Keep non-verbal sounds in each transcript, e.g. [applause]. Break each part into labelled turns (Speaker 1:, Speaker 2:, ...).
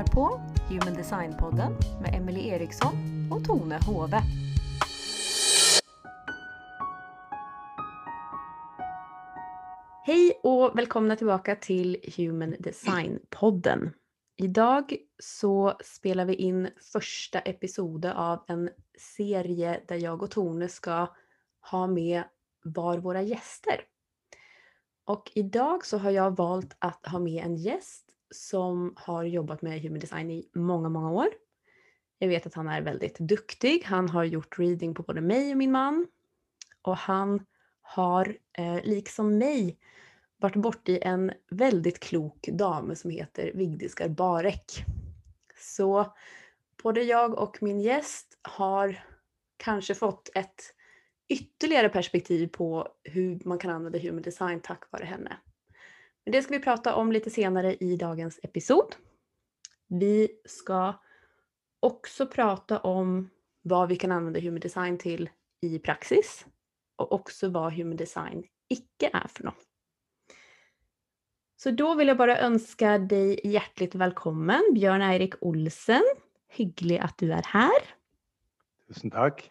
Speaker 1: lyssnar på Human Design-podden med Emily Eriksson och Tone Hove. Hej och välkomna tillbaka till Human Design-podden. Idag så spelar vi in första episoden av en serie där jag och Tone ska ha med var våra gäster. Och idag så har jag valt att ha med en gäst som har jobbat med human design i många, många år. Jag vet att han är väldigt duktig. Han har gjort reading på både mig och min man. Och han har, eh, liksom mig, varit borti en väldigt klok dam som heter Vigdis Garbarek. Så både jag och min gäst har kanske fått ett ytterligare perspektiv på hur man kan använda human design tack vare henne. Det ska vi prata om lite senare i dagens episod. Vi ska också prata om vad vi kan använda human design till i praxis och också vad human design icke är för något. Så då vill jag bara önska dig hjärtligt välkommen Björn Eirik Olsen. Hygglig att du är här.
Speaker 2: Tusen tack.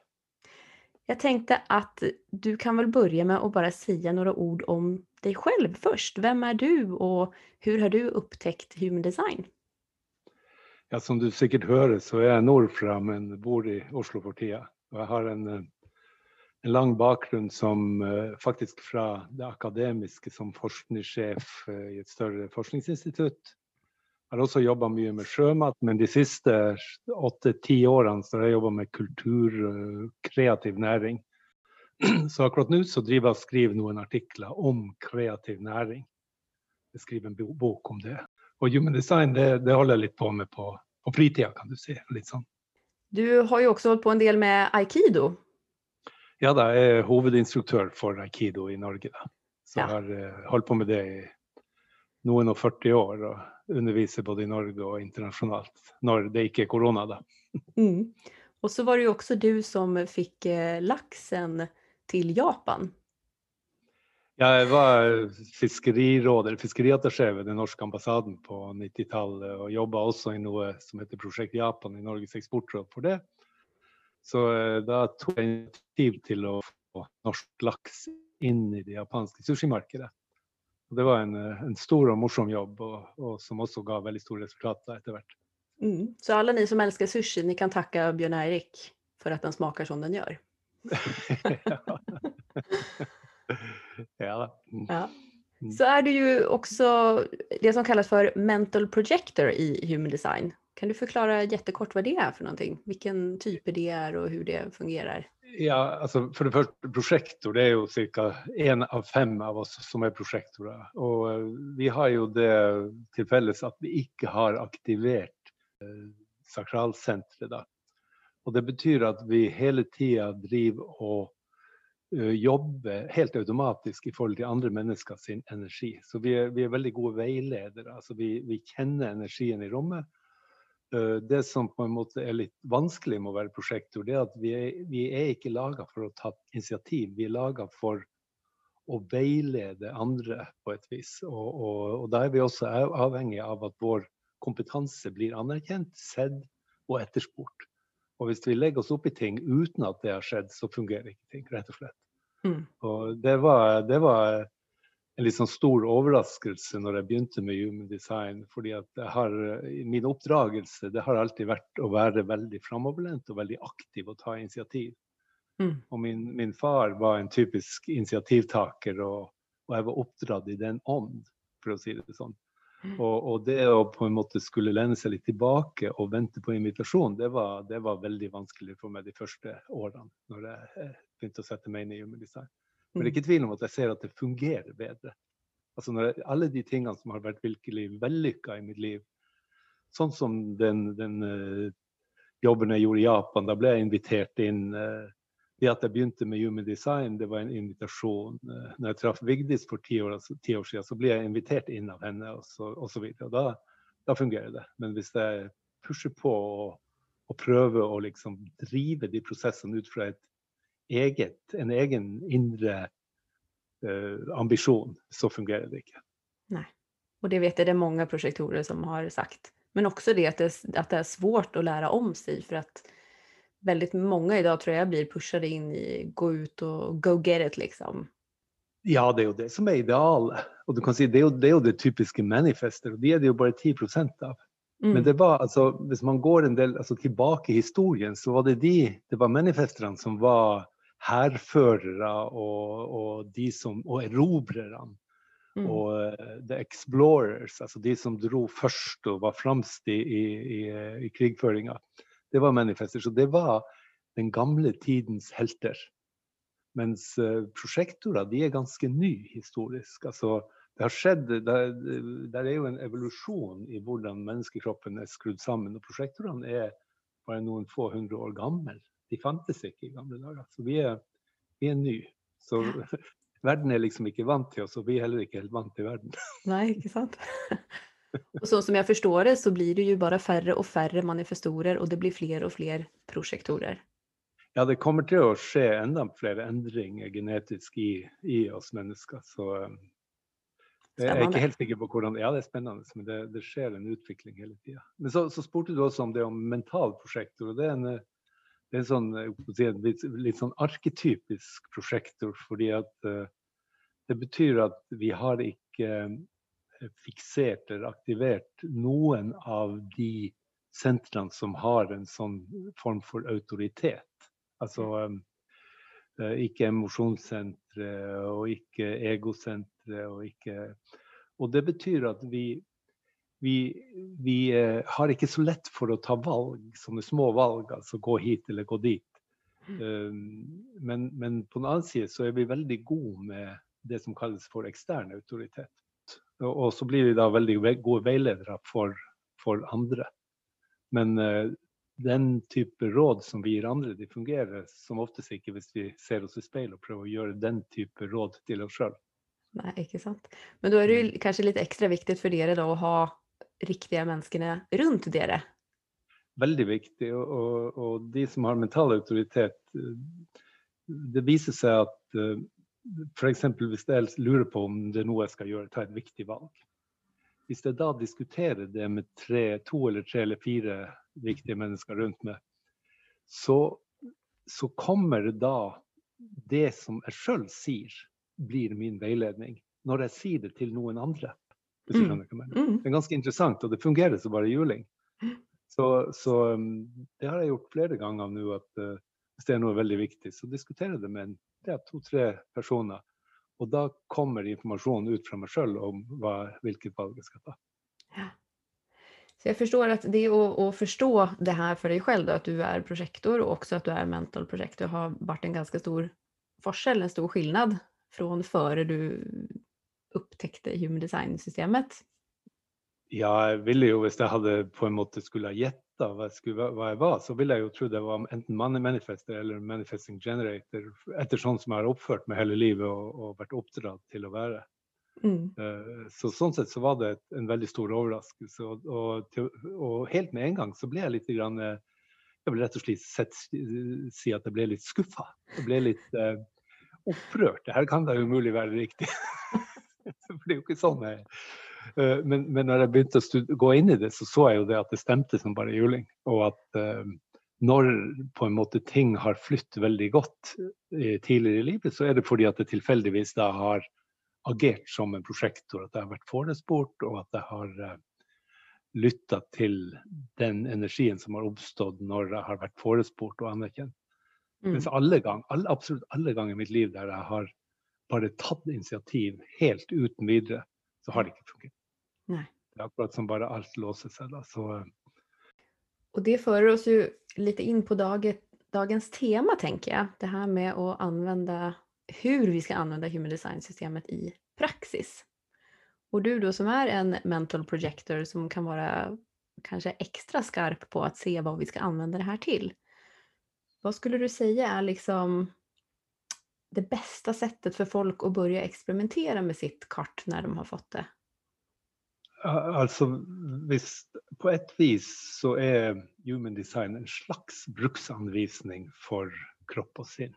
Speaker 1: Jag tänkte att du kan väl börja med att bara säga några ord om dig själv först. Vem är du och hur har du upptäckt human design?
Speaker 2: Ja, som du säkert hör så är jag nordfra, men bor i Oslo for tida. Jag har en, eh, en lang bakgrunn som uh, faktisk fra det akademiske som forskningssjef uh, i et større forskningsinstitutt. Jeg har også jobba mye med sjømat, men de siste åtte-ti årene så har jeg jobba med kultur, kreativ næring. [clears throat] Så akkurat nå så driver jeg og skriver noen artikler om kreativ næring. Jeg skriver en bok om det. Og human design det, det holder jeg litt på med på, på fritida, kan du si. Litt sånn.
Speaker 1: Du har jo også holdt på en del med aikido.
Speaker 2: Ja da, jeg er hovedinstruktør for aikido i Norge. da. Så jeg har uh, holdt på med det i noen og 40 år. Og underviser både i Norge og internasjonalt. Når det ikke er korona, da.
Speaker 1: Mm. Og så var det jo også du som fikk laksen til Japan?
Speaker 2: Jeg var fiskeriråder, fiskeriattaché ved den norske ambassaden på 90-tallet, og jobba også i noe som heter Prosjekt Japan i Norges eksportråd for det. Så eh, da tok jeg initiativ til å få norsk laks inn i det japanske sushimarkedet. Det var en, eh, en, stor og morsom jobb, og, og, som også ga veldig store resultater etter hvert.
Speaker 1: Mm. Så alle ni som elsker sushi, ni kan takke Bjørn Eirik for at den smaker som den gjør? [laughs]
Speaker 2: ja.
Speaker 1: Mm. ja. Så är du ju också det som kallas för mental projector i human design. Kan du förklara jättekort vad det är för någonting? Vilken typ det är och hur det fungerar?
Speaker 2: Ja, alltså för det första, prosjektor det er jo cirka en av fem av oss som er prosjektorer. Och eh, vi har jo det til felles at vi ikke har aktivert eh, sakralcentret. Og det betyr at vi hele tida driver og uh, jobber helt automatisk i forhold til andre mennesker sin energi. Så vi er, vi er veldig gode veiledere. Altså vi, vi kjenner energien i rommet. Uh, det som på en måte er litt vanskelig med å være prosjektor, det er at vi er, vi er ikke laga for å ta initiativ. Vi er laga for å veilede andre på et vis. Og, og, og da er vi også avhengig av at vår kompetanse blir anerkjent, sett og etterspurt. Og hvis vi legger oss opp i ting uten at det har skjedd, så fungerer ikke ting, rett og slett. Mm. Og det var, det var, en litt sånn stor overraskelse når jeg begynte med human design. fordi at har, min oppdragelse det har alltid vært å være veldig framoverlent og veldig aktiv og ta initiativ. Mm. Og min, min, far var en typisk initiativtaker, og, og jeg var oppdratt i den ånd, for å si det sånn. Og, og, det å på en måte skulle lene seg litt tilbake og vente på invitasjon, det var, det var veldig vanskelig for meg de første årene. når jeg begynte å sette meg inn i human design. Men det er mm. ikke tvil om at jeg ser at det fungerer bedre. Altså når jeg, Alle de tingene som har vært virkelig vellykka i mitt liv, sånn som den, den uh, jobben jeg gjorde i Japan, da ble jeg invitert inn uh, det at jeg begynte med human design, det var en invitasjon. Eh, når jeg traff Vigdis for ti år, ti år, siden, så ble jeg invitert inn av henne, og så, og så videre. Og da, da, fungerer det. Men hvis jeg pusher på og, og prøver å liksom drive de prosessene ut fra et eget, en egen indre uh, ambisjon, så fungerer det ikke.
Speaker 1: Nei. Og det vet jeg det er mange prosjektorer som har sagt. Men også det at det at det er svårt å lære om seg. for att väldigt många idag tror jag blir pushade in i gå ut och go get it liksom.
Speaker 2: Ja, det er jo det som er idealet. Og du kan si, det er jo det, er jo det typiske manifester, og de er det jo bare 10 av.
Speaker 1: Mm.
Speaker 2: Men det var altså, hvis man går en del altså, tilbake i historien, så var det de, det var manifesterne som var hærførere og, og de som, og erobrerne.
Speaker 1: Mm.
Speaker 2: Og eh, the explorers, altså de som dro først og var fremst i, i, i, i krigføringa, det var manifester. Så det var den gamle tidens helter. Mens eh, prosjektorer de er ganske nye historisk. Altså, det har skjedd, det, der, er jo en evolusjon i hvordan menneskekroppen er skrudd sammen. Og prosjektorene er bare noen få hundre år gamle. De fantes ikke i gamle dager. Så vi er, vi er nye. Så [laughs] verden er liksom ikke vant til oss, og vi er heller ikke helt vant til verden.
Speaker 1: Nei, ikke sant? [laughs] och så som jag förstår det så blir det ju bara färre och färre manifestorer och det blir fler och fler projektorer.
Speaker 2: Ja, det kommer til å skje enda flere endringer genetisk i, i oss mennesker. Så um, jeg er ikke helt sikker på hvordan Ja, det er spennende, men det, det skjer en utvikling hele tida. Men så, så spurte du også om det om mental prosjektor. og Det er en, eh, det er en sånn, jeg si, litt, litt sånn arketypisk prosjektor, fordi at eh, det betyr at vi har ikke fiksert eller aktivert noen av de sentrene som har en sånn form for autoritet. Altså um, eh, ikke emosjonssentre og ikke egosentre og ikke Og det betyr at vi vi, vi eh, har ikke så lett for å ta valg, sånne små valg, altså gå hit eller gå dit. Um, men, men på den annen side så er vi veldig gode med det som kalles for ekstern autoritet. Og, så blir vi da veldig gode veiledere for, for andre. Men uh, den type råd som vi gir andre, de fungerer som oftest ikke hvis vi ser oss i speil og prøver å gjøre den type råd til oss sjøl.
Speaker 1: Nei, ikke sant? Men da er det kanskje litt ekstra viktig for dere da, å ha riktige menneskene rundt dere.
Speaker 2: Veldig viktig. Og, og, og de som har mental autoritet eh, Det viser seg at f.eks. hvis jeg lurer på om det er noe jeg skal gjøre, ta et viktig valg. Hvis jeg da diskuterer det med tre, to eller tre eller fire viktige mennesker rundt meg, så, så kommer da det som jeg sjøl sier, blir min veiledning. Når jeg sier det til noen andre.
Speaker 1: Mm. Mm.
Speaker 2: Det er ganske interessant, og det fungerer som bare juling. Så, så um, det har jeg gjort flere ganger nå, at uh, hvis det er noe veldig viktig, så diskuterer jeg det med en, ja, to-tre personer. Og da kommer informasjonen ut fra meg sjøl om hva, hvilket valg jeg skal ta.
Speaker 1: Så jeg forstår at det å, å, forstå det her for deg selv, at du er prosjektor, og også at du er mental prosjektor, har vært en ganske stor forskjell, en stor skillnad fra før du opptekte human design-systemet.
Speaker 2: Ja, jeg ville jo, hvis jeg hadde på en måte skulle ha gjetta hva, hva jeg var, så ville jeg jo tro det var enten manifester eller manifesting generator, etter sånn som jeg har oppført meg hele livet og, og vært oppdratt til å være.
Speaker 1: Mm.
Speaker 2: Uh, Så sånn sett så var det et, en veldig stor overraskelse. Og, og, til, og helt med en gang så ble jeg litt grann, eh, Jeg vil rett og slett sett, si at jeg ble litt skuffa. Jeg ble litt uh, opprørt. Det her kan da umulig være riktig. [laughs] For det er jo ikke sånn jeg men, men når jeg begynte å gå inn i det, så så jeg jo det at det stemte som bare juling. Og at eh, når på en måte ting har flytt veldig godt eh, tidligere i livet, så er det fordi at det tilfeldigvis da har agert som en prosjektor. At jeg har vært forespurt, og at jeg har uh, lytta til den energien som har oppstått når jeg har vært forespurt og anerkjent.
Speaker 1: Mm.
Speaker 2: Mens alle gang, alle, absolutt alle ganger i mitt liv der jeg har bare tatt initiativ helt uten videre, så har det ikke fungert.
Speaker 1: Nei.
Speaker 2: Det er akkurat som bare alt låser seg. Da. Så
Speaker 1: Og det fører oss jo litt inn på daget, dagens tema tenker jeg. Det her med å anvende Hvordan vi skal anvende human design-systemet i praksis. Og du då som er en mental projector som kan være kanskje ekstra skarp på å se hva vi skal anvende det her til. Hva skulle du si er liksom det bästa sättet för folk att börja experimentera med sitt kart när de har fått det?
Speaker 2: Altså, hvis På et vis så er human design en slags bruksanvisning for kropp og sinn.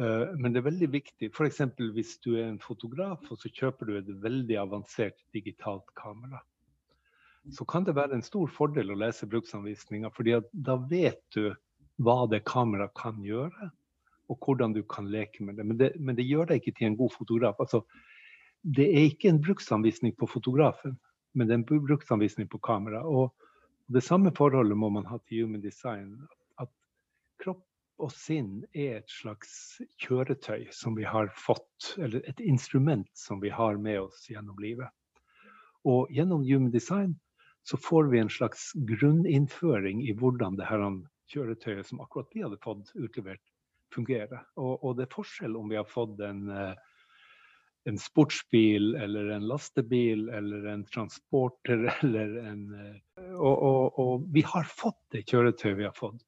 Speaker 2: Eh, Men det er veldig viktig, f.eks. hvis du er en fotograf og så kjøper du et veldig avansert digitalt kamera. så kan det være en stor fordel å lese bruksanvisninga, fordi da vet du hva det kameraet kan gjøre, og hvordan du kan leke med det. Men det, men det gjør deg ikke til en god fotograf. Altså, det er ikke en bruksanvisning på fotografen, men det er en bruksanvisning på kamera. Og det samme forholdet må man ha til human design. At kropp og sinn er et slags kjøretøy som vi har fått, eller et instrument som vi har med oss gjennom livet. Og gjennom human design så får vi en slags grunninnføring i hvordan det her kjøretøyet som akkurat vi hadde fått utlevert, fungerer. Og, og det er forskjell om vi har fått en, eh, en, sportsbil eller en lastebil eller en transporter [laughs] eller en eh, og, og, og, vi har fått det kjøretøyet vi har fått.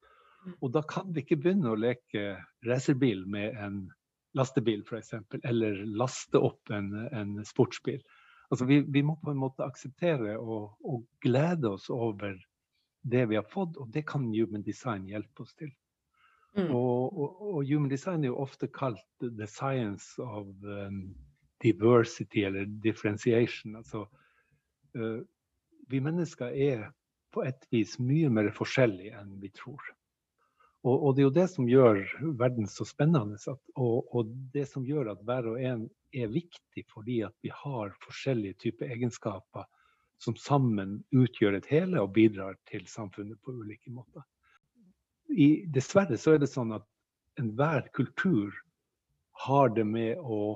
Speaker 2: Mm. Og da kan vi ikke begynne å leke racerbil med en lastebil f.eks. Eller laste opp en, en sportsbil. Altså vi, vi, må på en måte akseptere og, og, glede oss over det vi har fått, og det kan human design hjelpe oss til. Mm. Og, og, og, human design er jo ofte kalt the science of um, diversity eller differentiation. Altså, uh, vi mennesker er på et vis mye mer forskjellige enn vi tror. Og, og, det er jo det som gjør verden så spennende, at, og, det som gjør at hver og en er viktig fordi at vi har forskjellige typer egenskaper som sammen utgjør et hele og bidrar til samfunnet på ulike måter i, dessverre så er det sånn at enhver kultur har det med å,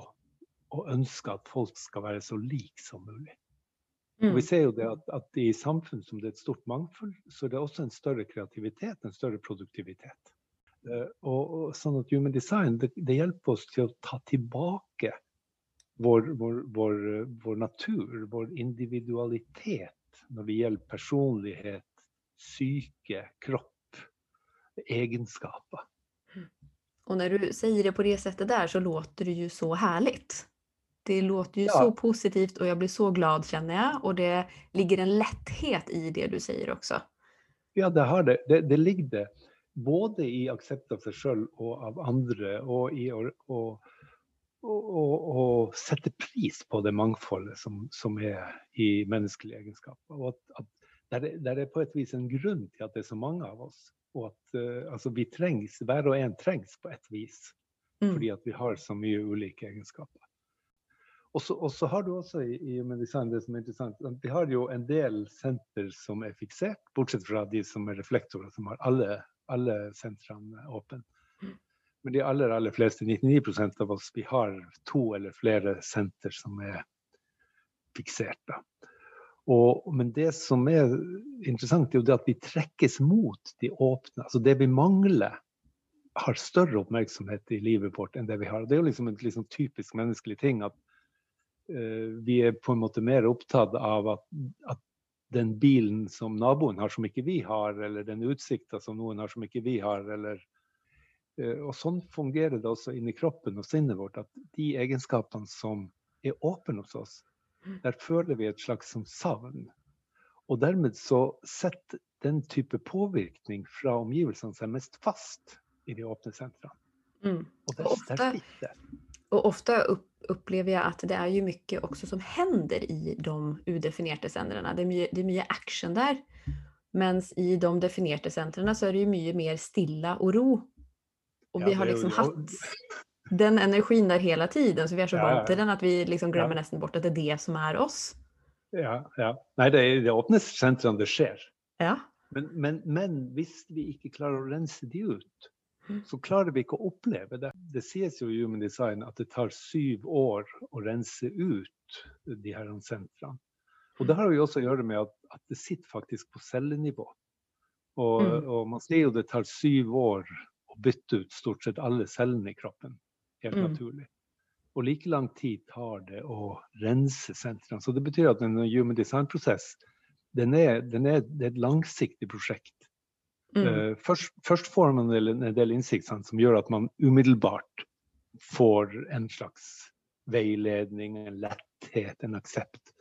Speaker 2: å, ønske at folk skal være så like som mulig. Mm. Og vi ser jo det at, at, i samfunn som det er et stort mangfold, så er det også en større kreativitet, en større produktivitet. Uh, og, og, sånn at Human design det, det, hjelper oss til å ta tilbake vår, vår, vår, vår natur, vår individualitet når det gjelder personlighet, syke, kropp egenskaper.
Speaker 1: Och när du säger det på det sättet där så låter det ju så härligt. Det låter ju ja. så positivt och jag blir så glad känner jag och det ligger en lätthet i det du säger också.
Speaker 2: Ja, det har det. Det, det ligger det. Både i aksept av seg sjøl og av andre, og i å, å, å, å sette pris på det mangfoldet som, som er i menneskelige egenskaper. Og at, at der, der er på et vis en grunn til at det er så mange av oss. Og at uh, altså, vi trengs, hver og en trengs på et vis. Mm. Fordi at vi har så mye ulike egenskaper. Og så har du også i, i design det som er interessant, vi har jo en del senter som er fiksert, bortsett fra de som er reflektorer, som har alle, alle sentrene åpne. Mm. Men de aller, aller fleste, 99 av oss, vi har to eller flere senter som er fiksert. da. Og, men det som er interessant, er jo det at vi trekkes mot de åpne. Altså det vi mangler, har større oppmerksomhet i livet vårt enn det vi har. Det er jo liksom en liksom typisk menneskelig ting at uh, vi er på en måte mer opptatt av at, at, den bilen som naboen har som ikke vi har, eller den utsikta som noen har som ikke vi har, eller uh, Og sånn fungerer det også inni kroppen og sinnet vårt, at de egenskapene som er åpne hos oss, der føler vi et slags savn. Og dermed så setter den type påvirkning fra omgivelsene seg mest fast i de åpne sentrene. Mm.
Speaker 1: ofte och, ofta, og ofte upplever jag att det är ju mycket också som händer i de udefinerte sentrene. Det er mye, det er mye action der. Mens i de definerte sentrene så er det jo mye mer stilla og ro. Og ja, vi har liksom hatt den energin der hele tiden, så vi er så ja, vant til den at vi liksom glemmer ja. nesten bort at det er det som er oss.
Speaker 2: Ja, ja. Nei, det er åpne sentrene det skjer. Ja. Men, men, men, hvis vi ikke klarer å rense de ut, mm. så klarer vi ikke å oppleve det. Det sies jo i Human Design at det tar syv år å rense ut de her sentrene. Og det har jo også å gjøre med at, at det sitter faktisk på cellenivå. Og, mm. og man sier jo det tar syv år å bytte ut stort sett alle cellene i kroppen helt mm. naturlig. Og like lang tid tar det å rense sentrene. Så det betyr at en human design-prosess den er, den er, er et langsiktig prosjekt. Mm. Uh, først, først, får man en del innsikt som gjør at man umiddelbart får en slags veiledning, en letthet, en aksept.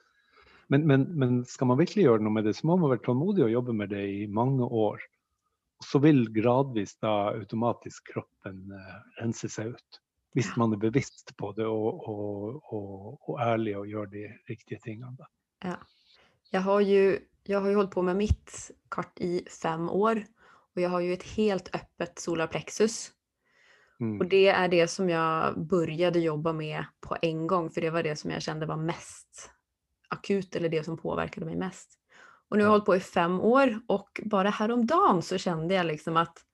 Speaker 2: Men, men, men, skal man virkelig gjøre noe med det, så må man være tålmodig og jobbe med det i mange år. Så vil gradvis da automatisk kroppen uh, rense seg ut. Hvis man er bevisst på det og, og, og, og ærlig og gjør de riktige tingene.
Speaker 1: Ja. Jeg har jo jag har ju hållit på med mitt kart i fem år og jeg har jo et helt öppet solarplexus.
Speaker 2: Mm.
Speaker 1: Og det er det som jeg begynte å jobbe med på en gang, for det var det som jeg kjente var mest akut eller det som påverkade meg mest. Og nu har
Speaker 2: jeg
Speaker 1: holdt på i fem år og bare her om dagen så kände jeg liksom at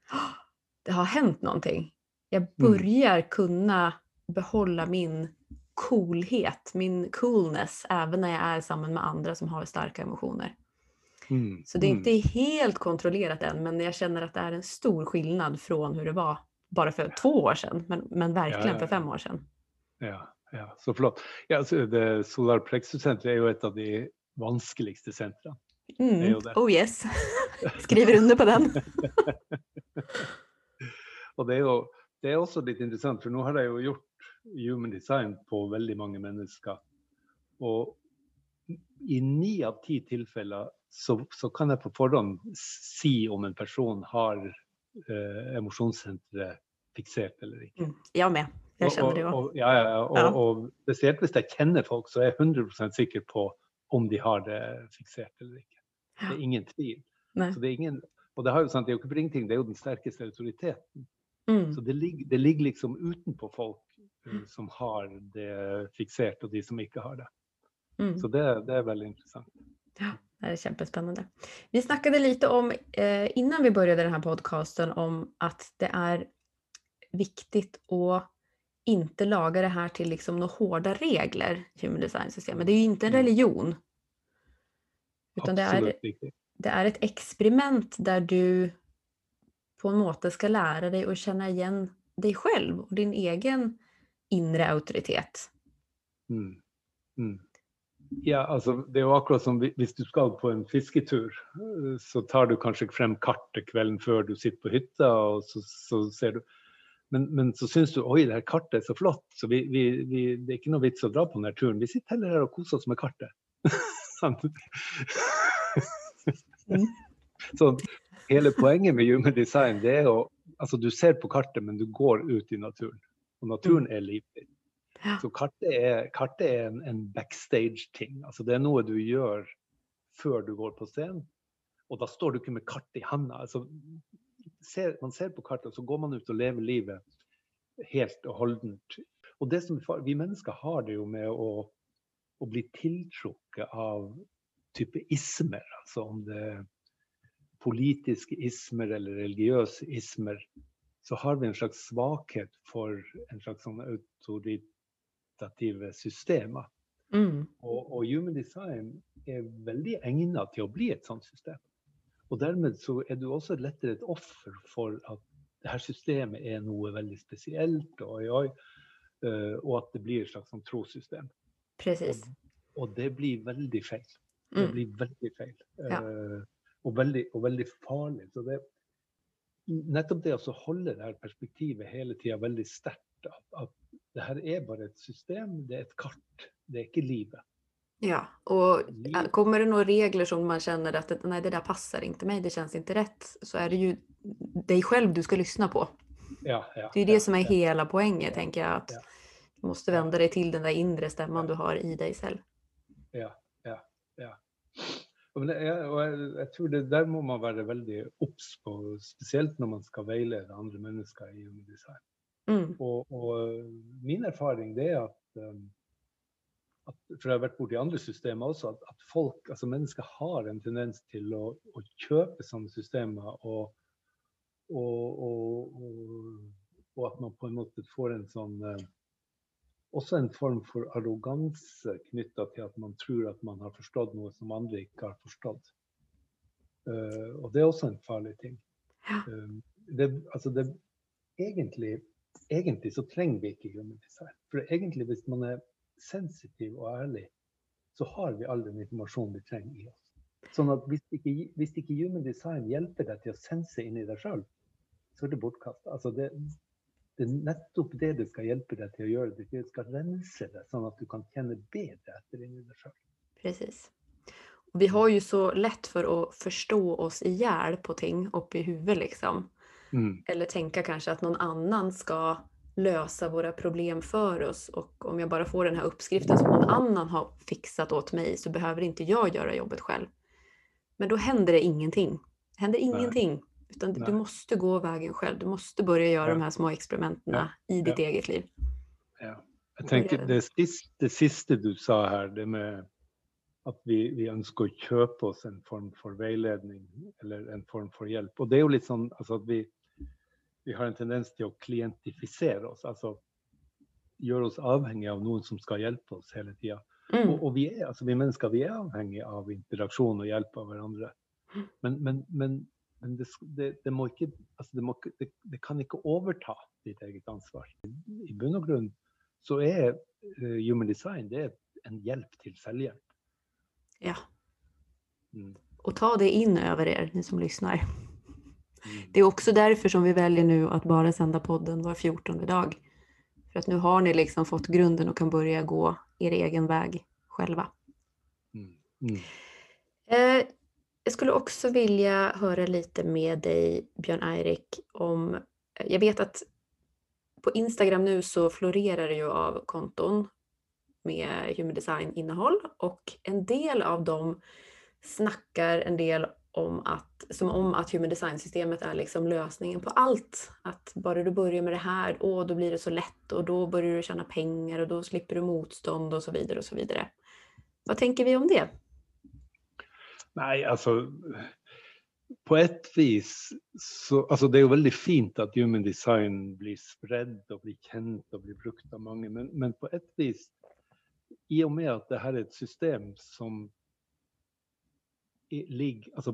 Speaker 1: det har hänt någonting. Jag börjar kunna behålla min coolhet, min coolness även när jag är samman med andra som har starka emotioner.
Speaker 2: Mm.
Speaker 1: Så det är
Speaker 2: ikke
Speaker 1: inte helt kontrollerat än men jag känner att det är en stor skillnad från hur det var bara för två år sedan men, men verkligen
Speaker 2: ja,
Speaker 1: för
Speaker 2: ja.
Speaker 1: fem år sedan.
Speaker 2: Ja, ja, så flott. Ja, det Solar Plexus-senteret er jo et av de vanskeligste sentrene.
Speaker 1: Mm. Oh yes, [laughs] skriver under på den. [laughs]
Speaker 2: Og det er jo det er også litt interessant, for nå har jeg jo gjort human design på veldig mange mennesker. Og i ni av ti tilfeller så, så kan jeg på forhånd si om en person har eh, emosjonssenteret fiksert eller ikke.
Speaker 1: Mm. Jag med, Jeg kjenner det
Speaker 2: og, og, ja, ja, og,
Speaker 1: Ja.
Speaker 2: og spesielt hvis jeg kjenner folk, så er jeg 100 sikker på om de har det fiksert eller ikke. Det er ingen tvil. Så det er ingen, og det, har jo, sant, det er jo ikke for ingenting, det er jo den sterkeste autoriteten.
Speaker 1: Mm.
Speaker 2: Så det ligger, det ligger liksom utenpå folk uh, som har det fiksert, og de som ikke har det.
Speaker 1: Mm.
Speaker 2: Så det, det er veldig interessant.
Speaker 1: Ja, Det är kämpespännande. Vi snakket litt om, eh, innan vi började den här podcasten, om at det er viktig å ikke lage det her til liksom noen hårda regler, human design-systemet. Det er jo ikke en
Speaker 2: Mm.
Speaker 1: religion. Utan det er,
Speaker 2: Absolutt riktig.
Speaker 1: det er et experiment der du på en måte skal lære deg å kjenne igjen deg selv og din egen inre autoritet.
Speaker 2: Mm. Mm. Ja, altså, det er jo akkurat som hvis du skal på en fisketur, eh, så tar du kanskje frem kartet kvelden før du sitter på hytta, og så, så ser du men, men så syns du oi, det her kartet er så flott, så vi, vi, vi, det er ikke noe vits å dra på denne turen. Vi sitter heller her og koser oss med kartet. [laughs] Sant? [laughs] Hele poenget med human design det er å Altså, du ser på kartet, men du går ut i naturen. Og naturen er livet.
Speaker 1: Ja.
Speaker 2: Så kartet er, kartet er en, en backstage-ting. Altså det er noe du gjør før du går på scenen. Og da står du ikke med kartet i handa. Altså, ser, man ser på kartet, og så går man ut og lever livet helt og holdent. Og det som, vi mennesker har det jo med å, å bli tiltrukket av type ismer. Altså om det er politiske ismer eller religiøse ismer, så har vi en slags svakhet for en slags sånn autoritative systemer.
Speaker 1: Mm.
Speaker 2: Og, og human design er veldig egnet til å bli et sånt system. Og dermed så er du også lettere et offer for at det her systemet er noe veldig spesielt, og, oi, eh, og at det blir et slags sånn trossystem.
Speaker 1: Og,
Speaker 2: Og det blir veldig feil. Det
Speaker 1: Mm.
Speaker 2: blir veldig feil.
Speaker 1: Ja.
Speaker 2: Eh, og, veldig, og veldig farlig. Så det, nettopp det å holde det her perspektivet hele tida veldig sterkt, at, at det her er bare et system, det er et kart, det er ikke livet.
Speaker 1: Ja,
Speaker 2: og
Speaker 1: äh, kommer det noen regler som man kjenner at nej, det der passer ikke meg, det kjennes ikke rett, så er det jo deg selv du skal lyssna på.
Speaker 2: Ja, ja,
Speaker 1: Det er jo det
Speaker 2: ja,
Speaker 1: som er
Speaker 2: ja.
Speaker 1: poenget, tenker jeg.
Speaker 2: At
Speaker 1: du måtte vende deg til den der inre stemmen du har i deg selv.
Speaker 2: Ja, ja, ja. Og jeg, jeg tror det der må man være veldig obs på, spesielt når man skal veilede andre mennesker i design.
Speaker 1: Mm.
Speaker 2: Og, og min erfaring det er at, um, at For jeg har vært borti andre systemer også, at, at folk, altså mennesker har en tendens til å, å kjøpe sånne systemer. Og, og, og, at man på en måte får en sånn eh, Også en form for arroganse knytta til at man tror at man har forstått noe som andre ikke har forstått. Uh, og det er også en farlig ting.
Speaker 1: Ja.
Speaker 2: Eh, det, altså det, egentlig, egentlig så trenger vi ikke human design. For egentlig hvis man er sensitiv og ærlig, så har vi all den informasjonen vi trenger i oss. Sånn at hvis ikke, hvis ikke human design hjelper deg til å sense inn i deg sjøl, så er det bortkasta. Altså det, det er nettopp det det skal hjelpe deg til å gjøre. Det skal rense deg, sånn at du kan kjenne bedre etter inni deg sjøl.
Speaker 1: Precis. Vi har ju så lett for å forstå oss ihjäl på ting oppe i huvudet liksom.
Speaker 2: Mm.
Speaker 1: Eller tenke kanskje at noen annen skal løse våre problem for oss og om jeg bare får den här uppskriften som noen annen har fixat åt meg så behöver ikke jeg gjøre jobbet selv. Men da händer det ingenting. Det händer ingenting. Utan
Speaker 2: Nej.
Speaker 1: du måste gå vägen själv. Du måste börja göra
Speaker 2: Ja.
Speaker 1: de här små experimenten i ditt
Speaker 2: Ja.
Speaker 1: eget liv.
Speaker 2: Ja. Jeg tenker det siste, det siste du sa her, det med at vi, vi ønsker å kjøpe oss en form for veiledning eller en form for hjelp. Og det er jo litt sånn altså at vi, vi har en tendens til å klientifisere oss. Altså gjøre oss avhengig av noen som skal hjelpe oss hele tida.
Speaker 1: Mm.
Speaker 2: Og, og vi, er, altså vi mennesker vi er avhengige av interaksjon og hjelp av hverandre. Men, men, men, men det, det, det må ikke altså det, må, det, kan ikke overta ditt eget ansvar. I bunn og grunn så er uh, human design det er en hjelp til selvhjelp.
Speaker 1: Ja.
Speaker 2: Mm.
Speaker 1: Och ta det in över er, ni som lyssnar.
Speaker 2: Mm.
Speaker 1: Det är också därför som vi väljer nu att bara sända podden var 14 dag. För att nu har ni liksom fått grunden och kan börja gå er egen väg själva.
Speaker 2: Mm. Mm.
Speaker 1: Eh, jag skulle också vilja höra lite med dig, Björn-Eirik, om... eh, Jag vet att på Instagram nu så florerar det ju av konton med human design-innehåll och en del av dem snackar en del om att, som om att human design-systemet är liksom lösningen på allt. Att bara du börjar med det här, åh, då blir det så lätt och då börjar du tjäna pengar och då slipper du motstånd och så vidare och så vidare. Vad tänker vi om det?
Speaker 2: Nei, altså På et vis så Altså, det er jo veldig fint at human design blir spredd og blir kjent og blir brukt av mange, men, men på et vis I og med at dette er et system som ligger altså,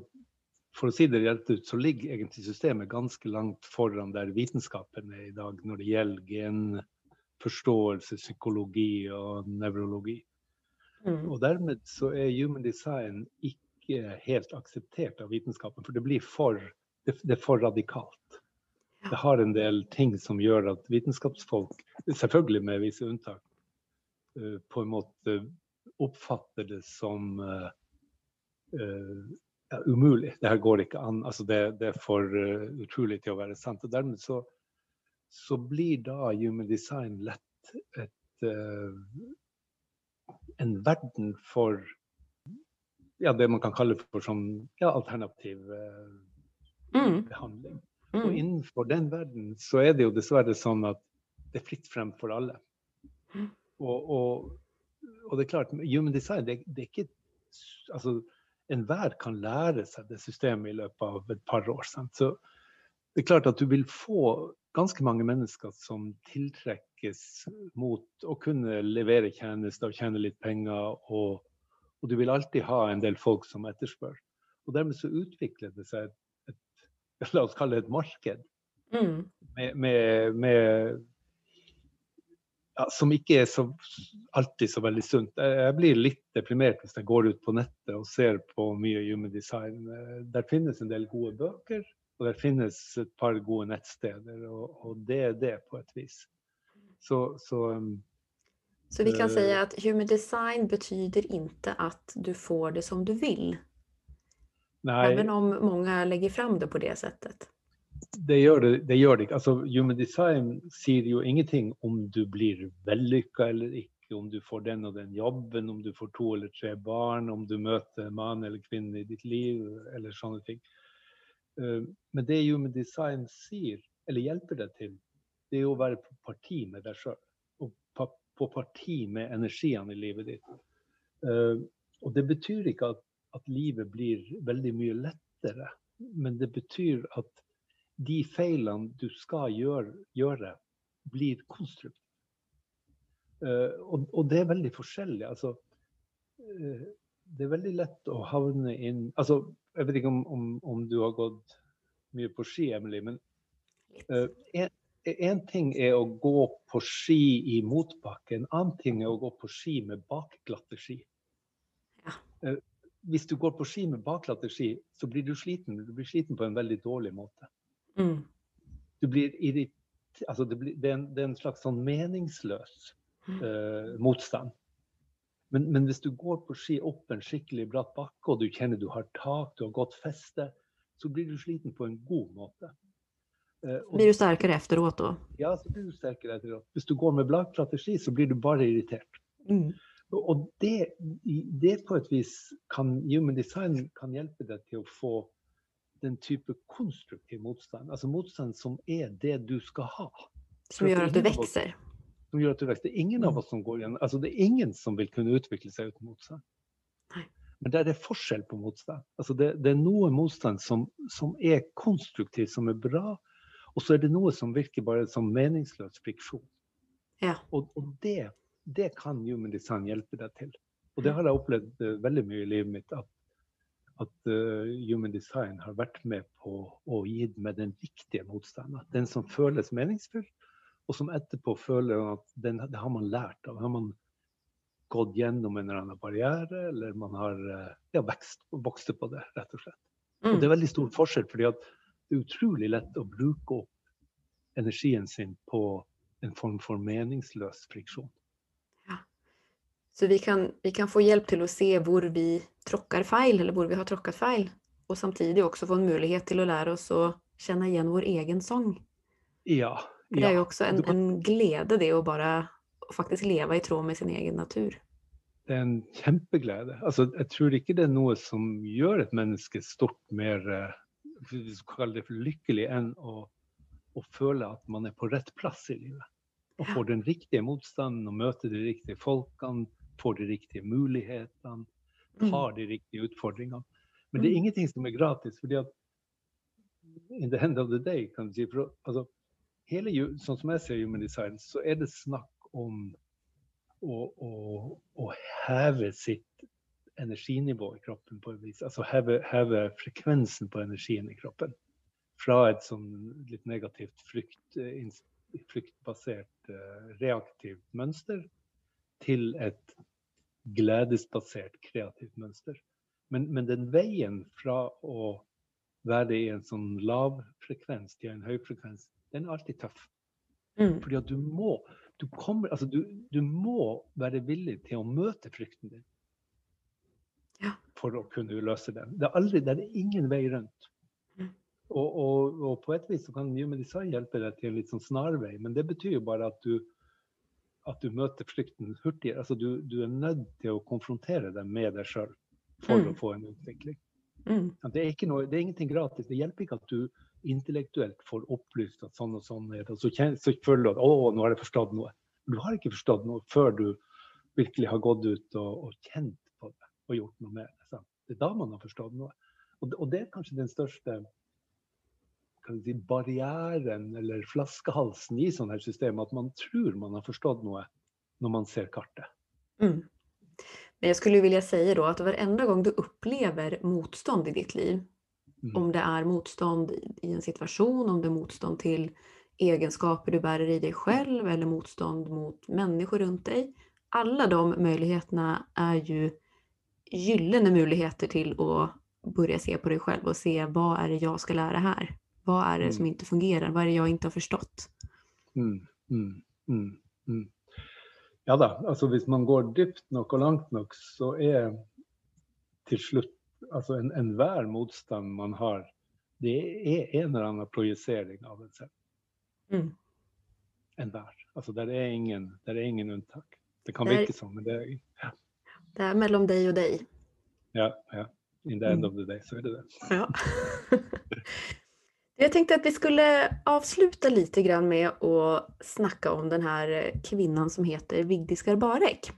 Speaker 2: For å si det rett ut, så ligger egentlig systemet ganske langt foran der vitenskapen er i dag når det gjelder genforståelse, psykologi og nevrologi.
Speaker 1: Mm.
Speaker 2: Og dermed så er human design ikke helt akseptert av vitenskapen, for det blir for, det, det er for radikalt. Det har en del ting som gjør at vitenskapsfolk, selvfølgelig med visse unntak, eh, på en måte oppfatter det som eh, eh, ja, umulig. Det her går ikke an. Altså det, det er for utrolig til å være sant. Og dermed så, så blir da human design lett et en verden for ja, det man kan kalle for sånn, ja, alternativ eh,
Speaker 1: Mm.
Speaker 2: behandling. Og
Speaker 1: Mm.
Speaker 2: innenfor den verden så er det jo dessverre sånn at det er fritt frem for alle. Og, og, og det er klart, human design, det, det er ikke Altså, enhver kan lære seg det systemet i løpet av et par år. Sant? Så det er klart at du vil få ganske mange mennesker som tiltrekkes mot å kunne levere tjenester og tjene litt penger, og, og du vil alltid ha en del folk som etterspør. Og dermed så utvikler det seg et, et [laughs] la oss kalle det et marked
Speaker 1: Mm.
Speaker 2: med, med, med ja, Som ikke er så, alltid så veldig sunt. Jeg, blir litt deprimert hvis jeg går ut på nettet og ser på mye human design. Der finnes en del gode bøker, og der finnes et par gode nettsteder. Og, og det er det, på et vis. Så, så um,
Speaker 1: Så vi kan
Speaker 2: Eh.
Speaker 1: säga att human design betyder inte att du får det som du vill.
Speaker 2: nei.
Speaker 1: Även om många lägger fram det på det sättet.
Speaker 2: det gjør det, det gjør det. Altså, human design sier jo ingenting om du blir vellykka eller ikke, om du får den og den jobben, om du får to eller tre barn, om du møter mann eller kvinne i ditt liv, eller sånne ting. Eh, Men det human design sier, eller hjelper deg til, det er jo å være på parti med deg sjøl. På parti med energiene i livet ditt. Uh, Og det betyr ikke at, at livet blir veldig mye lettere, men det betyr at de feilene du skal gjøre, gjøre blir konstruktive. Uh, og, og det er veldig forskjellig. Altså, uh, det er veldig lett å havne inn altså, Jeg vet ikke om, om, om du har gått mye på ski, Emily, men en, en ting er å gå på ski i motbakke, en annen ting er å gå på ski med bakglatte ski.
Speaker 1: Ja.
Speaker 2: Eh, Hvis du går på ski med bakglatte ski, så blir du sliten. Du blir sliten på en veldig dårlig måte.
Speaker 1: Mm.
Speaker 2: Du blir irritert Altså det, blir, det, er en, det er en slags sånn meningsløs eh, motstand. Men, men hvis du går på ski opp en skikkelig bratt bakke, og du kjenner du har tak, du har godt feste, så blir du sliten på en god måte. Eh, og-
Speaker 1: Blir du sterkere efteråt da?
Speaker 2: Ja, så blir du sterkere efteråt. Hvis du går med bladstrategi, så blir du bare irritert. Og- Og det, det på et vis kan human design kan hjelpe deg til å få den type konstruktiv motstand. Altså motstand som er det du skal ha.
Speaker 1: Som gjør at du växer?
Speaker 2: Som gjør at du vokser. Det er ingen av
Speaker 1: Mm.
Speaker 2: oss som går igjen. Altså det er ingen som vil kunne utvikle seg uten motstand.
Speaker 1: Nei.
Speaker 2: Men der er forskjell på motstand. Altså det, det er noe motstand som, som er konstruktiv, som er bra. Og så er det noe som virker bare som meningsløs friksjon.
Speaker 1: Ja.
Speaker 2: Og, og det, det kan human design hjelpe deg til. Og det har jeg opplevd uh, veldig mye i livet mitt. At, at uh, human design har vært med på å gi meg den riktige motstanden. Den som føles meningsfull, og som etterpå føler at den, det har man lært av. Har man gått gjennom en eller annen barriere, eller man har eh, ja, vokst, på det, rett og slett. Og
Speaker 1: Mm.
Speaker 2: det er veldig stor forskjell, fordi at det er utrolig lett å bruke opp energien sin på en form for meningsløs friksjon.
Speaker 1: Så vi kan, vi kan få hjelp til å se hvor vi tråkker feil, eller hvor vi har tråkket feil. Og samtidig også få en mulighet til å lære oss å kjenne igjen vår egen sang.
Speaker 2: Ja.
Speaker 1: For det er jo også en, en glede det å bare faktisk leve i tråd med sin egen natur.
Speaker 2: Det er en kjempeglede. Altså, jeg tror ikke det er noe som gjør et menneske stort mer eh, vi skal kalle det for lykkelig, enn å, å føle at man er på rett plass i livet. Og får den riktige motstanden og møter de riktige folkene, får de riktige mulighetene,
Speaker 1: Mm.
Speaker 2: tar de riktige utfordringene. Men det er
Speaker 1: Mm.
Speaker 2: ingenting som er gratis. fordi at in the end of the day, kan du si, for, altså, hele, sånn som jeg ser human design, så er det snakk om å, å, å heve sitt energinivå i kroppen på et vis. Altså heve, heve frekvensen på energien i kroppen. Fra et sånn litt negativt frykt, eh, fryktbasert eh, reaktivt mønster til et gledesbasert kreativt mønster. Men, men den veien fra å være i en sånn lav frekvens til en høy frekvens, den er alltid tøff.
Speaker 1: Mm.
Speaker 2: Fordi at du må, du kommer, altså du, du må være villig til å møte frykten din. For å kunne løse den. Det er, aldri, det er ingen vei rundt.
Speaker 1: Mm.
Speaker 2: Og, og, og på et vis så kan Human Design hjelpe deg til en litt sånn snarvei, men det betyr jo bare at du, at du møter frykten hurtigere. Altså du, du er nødt til å konfrontere deg med deg sjøl for
Speaker 1: Mm.
Speaker 2: å få en utvikling.
Speaker 1: Mm.
Speaker 2: Det er, noe, det er ingenting gratis. Det hjelper ikke at du intellektuelt får opplyst at sånn og sånn er det, og så, kjenner, så føler du at å, nå har jeg forstått noe. Du har ikke forstått noe før du virkelig har gått ut og, og kjent det og gjort noe med det. Det er da man har forstått noe. Og, det- og det er kanskje den største kan si, barrieren eller flaskehalsen i sånne her system, at man tror man har forstått noe når man ser kartet.
Speaker 1: Mm. Men jag skulle vilja säga då att varenda gång du upplever motstånd i ditt liv,
Speaker 2: Mm.
Speaker 1: om det är motstånd i en situation, om det är motstånd till egenskaper du bærer i dig själv eller motstånd mot människor runt dig. Alla de möjligheterna är ju gyllene muligheter till att börja se på dig själv och se vad är det jag ska lära här? Vad är det som
Speaker 2: ikke
Speaker 1: inte fungerar? Vad är det jag inte har förstått?
Speaker 2: Mm, mm, mm, mm. Ja da, altså hvis man går dypt nok og langt nok, så er til slutt altså en- enhver motstand man har, det er en eller annen projisering av en selv.
Speaker 1: Mm.
Speaker 2: Enhver. Altså der er ingen, der er ingen unntak. Det kan
Speaker 1: er-
Speaker 2: virke sånn, men det er
Speaker 1: Det er mellom deg og deg.
Speaker 2: ja, ja. In the end
Speaker 1: Mm.
Speaker 2: of the day så er det det.
Speaker 1: Ja. [laughs] Jeg tenkte at vi skulle avsluta lite grann med å snakke om den här kvinnan som heter Vigdis Garbarek.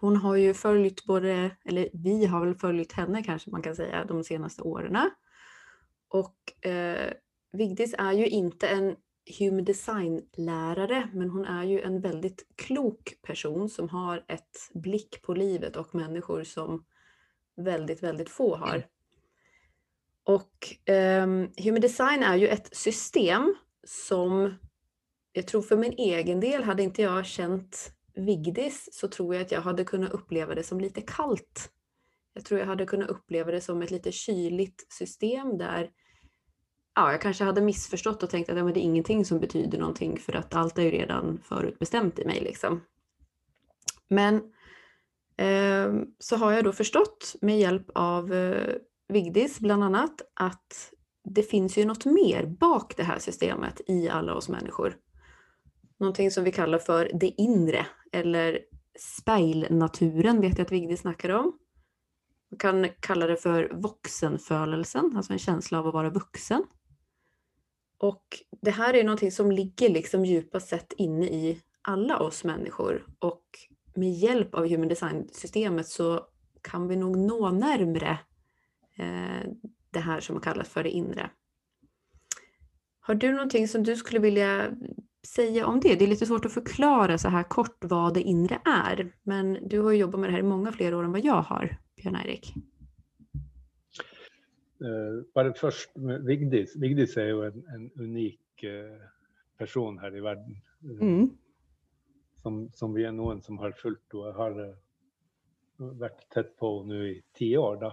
Speaker 1: Hon har ju följt både, eller vi har väl följt henne kanske man kan säga, de senaste åren. Och eh, Vigdis är ju inte en human design-lärare, men hon är ju en väldigt klok person som har ett blick på livet och människor som väldigt, väldigt få har. Och ehm, Human Design är ju ett system som jag tror för min egen del, hade inte jag känt Vigdis så tror jag att jag hade kunnat uppleva det som lite kallt. Jag tror jag hade kunnat uppleva det som ett lite kyligt system där ja, jag kanske hade missförstått och tänkt att ja, men det är ingenting som betyder någonting för att allt är ju redan förutbestämt i mig. Liksom. Men eh, så har jag då förstått med hjälp av eh, Vigdis bland annat att det finns ju något mer bak det här systemet i alla oss människor. Någonting som vi kallar för det inre eller speilnaturen vet jag att Vigdis snackar om. Man kan kalla det för vuxenfölelsen, alltså en känsla av att vara vuxen. Och det här är någonting som ligger liksom djupast sett inne i alla oss människor och med hjälp av human design-systemet så kan vi nog nå närmre eh, det här som kallas för det inre. Har du någonting som du skulle vilja säga om det? Det är lite svårt att förklara så här kort vad det inre är, men du har jobbat med det här i många fler år än vad jag har, Björn-Erik.
Speaker 2: Uh, bare først Vigdis. Vigdis er jo en, en unik uh, person her i verden. Uh, mm. som, som, vi er noen som har fulgt henne. har vært tett på nå i ti år da,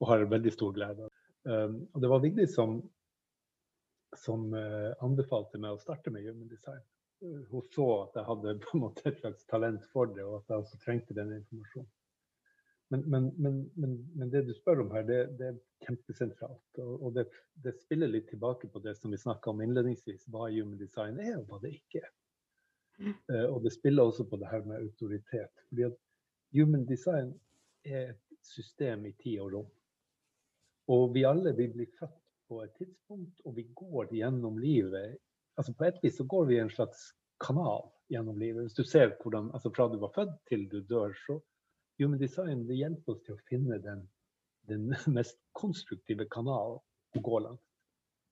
Speaker 2: og har veldig stor glede. Um, og det var Vigdis som, som anbefalte meg å starte med human design. Hun så at jeg hadde på en måte et slags talent for det, og at jeg også trengte den informasjonen. Men, men, men, men, det du spør om her, det, det er kjempesentralt. Og, og det, det, spiller litt tilbake på det som vi snakka om innledningsvis, hva human design er og hva det ikke er. Uh, og det spiller også på det her med autoritet. fordi at human design er et system i tid og rom. Og vi alle vi blir født på et tidspunkt, og vi går gjennom livet. altså På et vis så går vi i en slags kanal gjennom livet. Hvis du ser hvordan, altså Fra du var født til du dør, så Human design det hjelper oss til å finne den, den [laughs] mest konstruktive kanalen å gå langt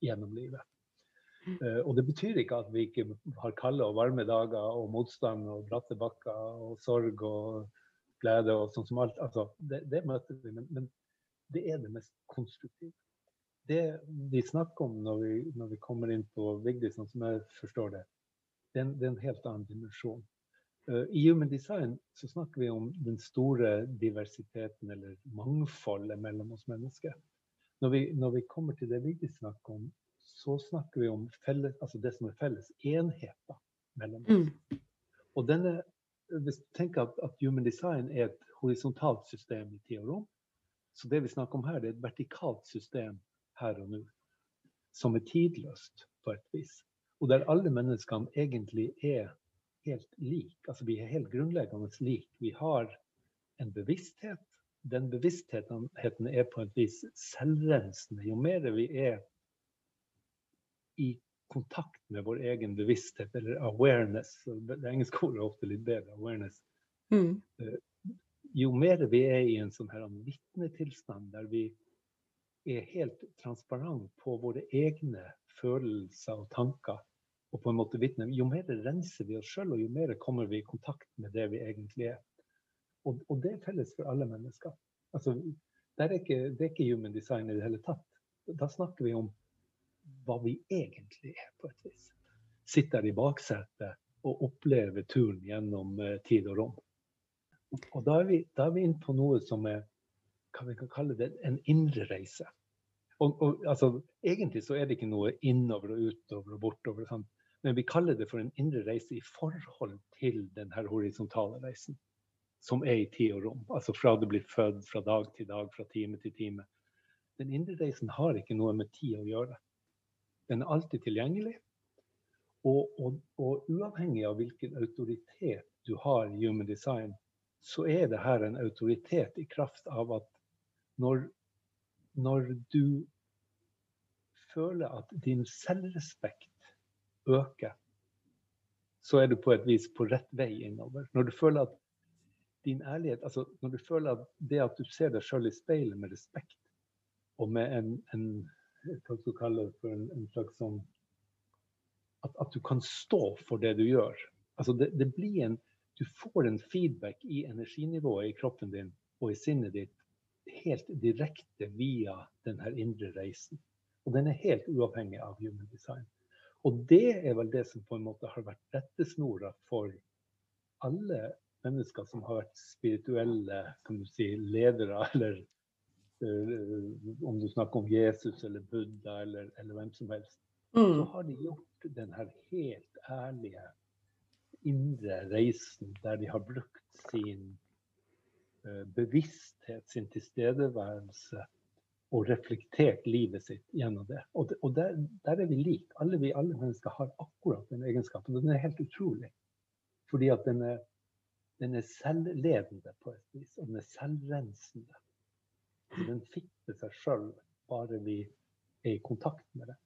Speaker 2: gjennom livet. Uh, og det betyr ikke at vi ikke har kalde og varme dager og motstand og bratte bakker og sorg og glede og sånn som alt. Altså, det, det, møter vi, men, men, det er det mest konstruktive. Det vi snakker om når vi, når vi kommer inn på Vigdis, sånn som jeg forstår det, det er en, det er en helt annen dimensjon. Eh, I Human Design så snakker vi om den store diversiteten eller mangfoldet mellom oss mennesker. Når vi, når vi kommer til det vi snakker om, så snakker vi om felles, altså det som er felles enheter mellom oss. Mm. Og denne, hvis du tenker at, at, human design er et horisontalt system i tid og rom, så det vi snakker om her, det er et vertikalt system her og nå. Som er tidløst på et vis. Og der alle menneskene egentlig er helt lik. Altså vi er helt grunnleggende lik. Vi har en bevissthet. Den bevisstheten er på et vis selvrensende. Jo mer vi er i kontakt med vår egen bevissthet, eller awareness Det engelske ordet er ofte litt bedre. awareness. Mm. Eh, jo mer vi er i en sånn her vitnetilstand der vi er helt transparent på våre egne følelser og tanker, og på en måte vitne, jo mer renser vi oss sjøl, og jo mer kommer vi i kontakt med det vi egentlig er. Og, og det er felles for alle mennesker. Altså, det, er ikke, det er ikke human design i det hele tatt. Da snakker vi om hva vi egentlig er, på et vis. Sitter i baksetet og opplever turen gjennom uh, tid og rom. Og da er, vi, da vi inne på noe som er hva vi kan kalle det, en indre reise. Og, og altså, Egentlig så er det ikke noe innover og utover og bortover. Sant? Men vi kaller det for en indre reise i forhold til denne horisontale reisen. Som er i tid og rom. Altså fra du blir født, fra dag til dag, fra time til time. Den indre reisen har ikke noe med tid å gjøre. Den er alltid tilgjengelig. Og, og, og uavhengig av hvilken autoritet du har i human design, så er det her en autoritet i kraft av at når, når du føler at din selvrespekt øker, så er du på et vis på rett vei innover. Når du føler at din ærlighet altså Når du føler at det at du ser deg sjøl i speilet med respekt, og med en, en hva skal du kalle det for en, en slags sånn at, at, du kan stå for det du gjør. Altså det, det blir en Du får en feedback i energinivået i kroppen din og i sinnet ditt helt direkte via denne indre reisen. Og den er helt uavhengig av human design. Og det er vel det som på en måte har vært rettesnora for alle mennesker som har vært spirituelle kan du si, ledere, [laughs] eller uh, om du snakker om Jesus eller Buddha eller, eller hvem som helst. Mm. Så har de gjort den her helt ærlige indre reisen der de har brukt sin uh, bevissthet, sin tilstedeværelse, og reflektert livet sitt gjennom det. Og, det, og der, der, er vi like. Alle, vi, alle mennesker har akkurat den egenskapen. Og den er helt utrolig. Fordi at den er, den er selvledende på et vis, og den er selvrensende. Den fikser seg sjøl bare vi er i kontakt med det.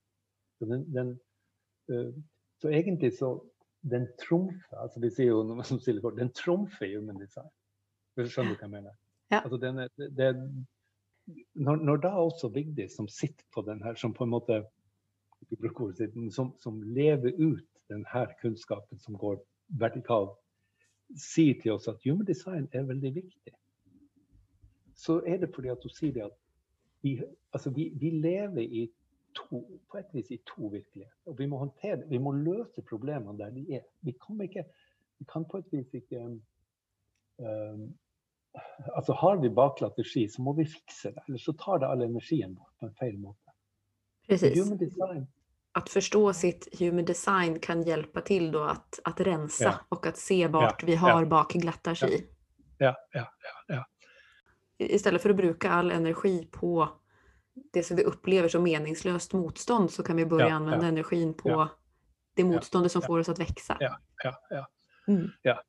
Speaker 2: Så, den, den, uh, så egentlig så den trumfer altså Vi sier jo noe som stiller for, den trumfer human design. Skjønner du hva jeg mener?
Speaker 1: Ja.
Speaker 2: Altså den er, det, når, når, da også Vigdis, som sitter på den her, som på en måte som, som lever ut denne kunnskapen som går vertikalt, sier til oss at human design er veldig viktig, så er det fordi at hun sier det at vi, altså vi, vi lever i to, på et vis i to virkeligheter. Og vi må håndtere, vi må løse problemene der de er. Vi kan, ikke, vi kan på et vis ikke um, altså Har vi baklatt ski, så må vi fikse det. Eller så tar det all energien bort på en feil måte.
Speaker 1: Precis. Att förstå sitt human design kan hjelpe til då att, att rensa ja. og att se vart ja. vi har ja. bakglatta ski.
Speaker 2: Ja. Ja, ja,
Speaker 1: Istället för att bruka all energi på det som vi opplever som meningsløst motstånd så kan vi börja använda energin på det motståndet som får oss att växa.
Speaker 2: Ja, ja, ja. Mm. ja.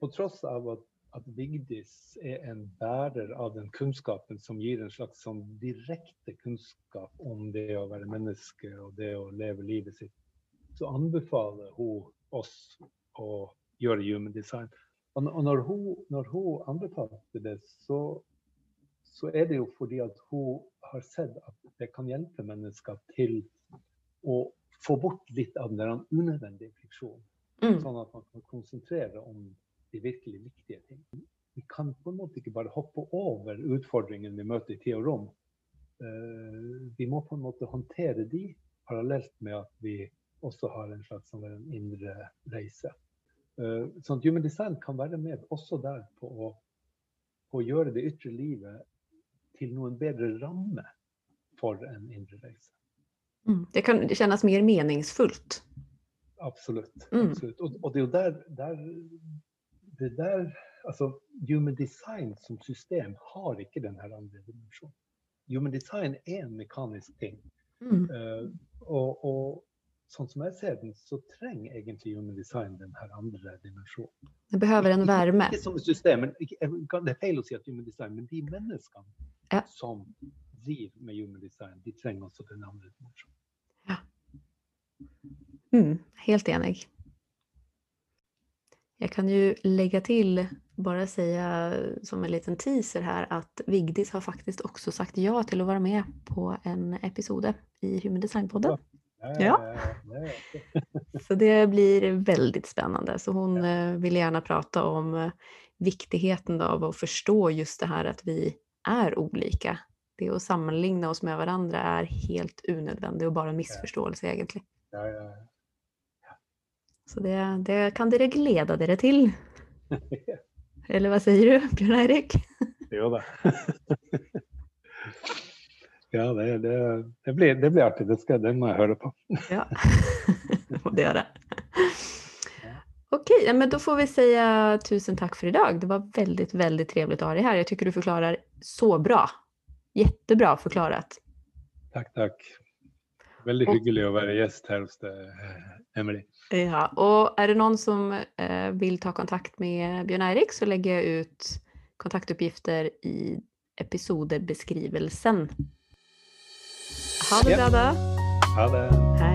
Speaker 2: På tross av at at Vigdis er en bærer av den kunnskapen som gir en slags sånn direkte kunnskap om det å være menneske og det å leve livet sitt, så anbefaler hun oss å gjøre human design. Og når hun, når hun anbefalte det, så, så, er det jo fordi at hun har sett at det kan hjelpe mennesker til å få bort litt av den unødvendige friksjonen. Mm. Sånn at man kan konsentrere om de virkelig viktige tingene. Vi kan på en måte ikke bare hoppe over utfordringene vi møter i tid og rom. Eh, vi må på en måte håndtere de parallelt med at vi også har en slags sånn en indre reise. Eh, sånn Human design kan være med også der på å, på å gjøre det ytre livet til noen bedre ramme for en indre reise.
Speaker 1: Mm. Det kan kjennes mer meningsfullt.
Speaker 2: Absolutt. Mm. absolutt. Og, og, det er jo der, der det der altså Human design som system har ikke denne andre dimensjonen. Human design er en mekanisk ting. Mm. Uh, og, og, sånn som jeg ser den, så trenger egentlig human design denne andre dimensjonen.
Speaker 1: Det behøver en varme.
Speaker 2: Ikke, ikke som system, men ikke, det er feil å si at human design, men de menneskene ja. som driver med human design, de trenger også den andre dimensjonen.
Speaker 1: Ja. Mm, helt enig. Jag kan ju lägga till, bara säga som en liten teaser här, att Vigdis har faktiskt också sagt ja till att vara med på en episode i Human Design-podden. Ja. ja. [laughs] Så det blir väldigt spännande. Så hon ja. vill gärna prata om eh, viktigheten av att förstå just det här att vi är olika. Det att sammanligna oss med varandra är helt unödvändigt och bara en missförståelse egentligen.
Speaker 2: Ja, ja,
Speaker 1: så det, det kan dere glede dere til. [laughs] Eller hva sier du, Bjørn Eirik?
Speaker 2: Jo da. [laughs] Ja, det, det, det, blir, det blir artig. Det, skal, det må jeg høre på.
Speaker 1: Ja, [laughs] det må det gjøre. Okej, men då får vi säga tusen takk for i dag. Det var veldig, veldig trevligt å ha deg her. Jeg tycker du forklarer så bra. Jättebra forklaret.
Speaker 2: Takk, takk. Veldig hyggelig å være gjest her hos deg, Emily.
Speaker 1: Ja, og er det noen som eh, vil ta kontakt med Bjørn Eirik, så legger jeg ut kontaktuppgifter i episodebeskrivelsen. Ha det bra, da.
Speaker 2: Ha det.
Speaker 1: Hei.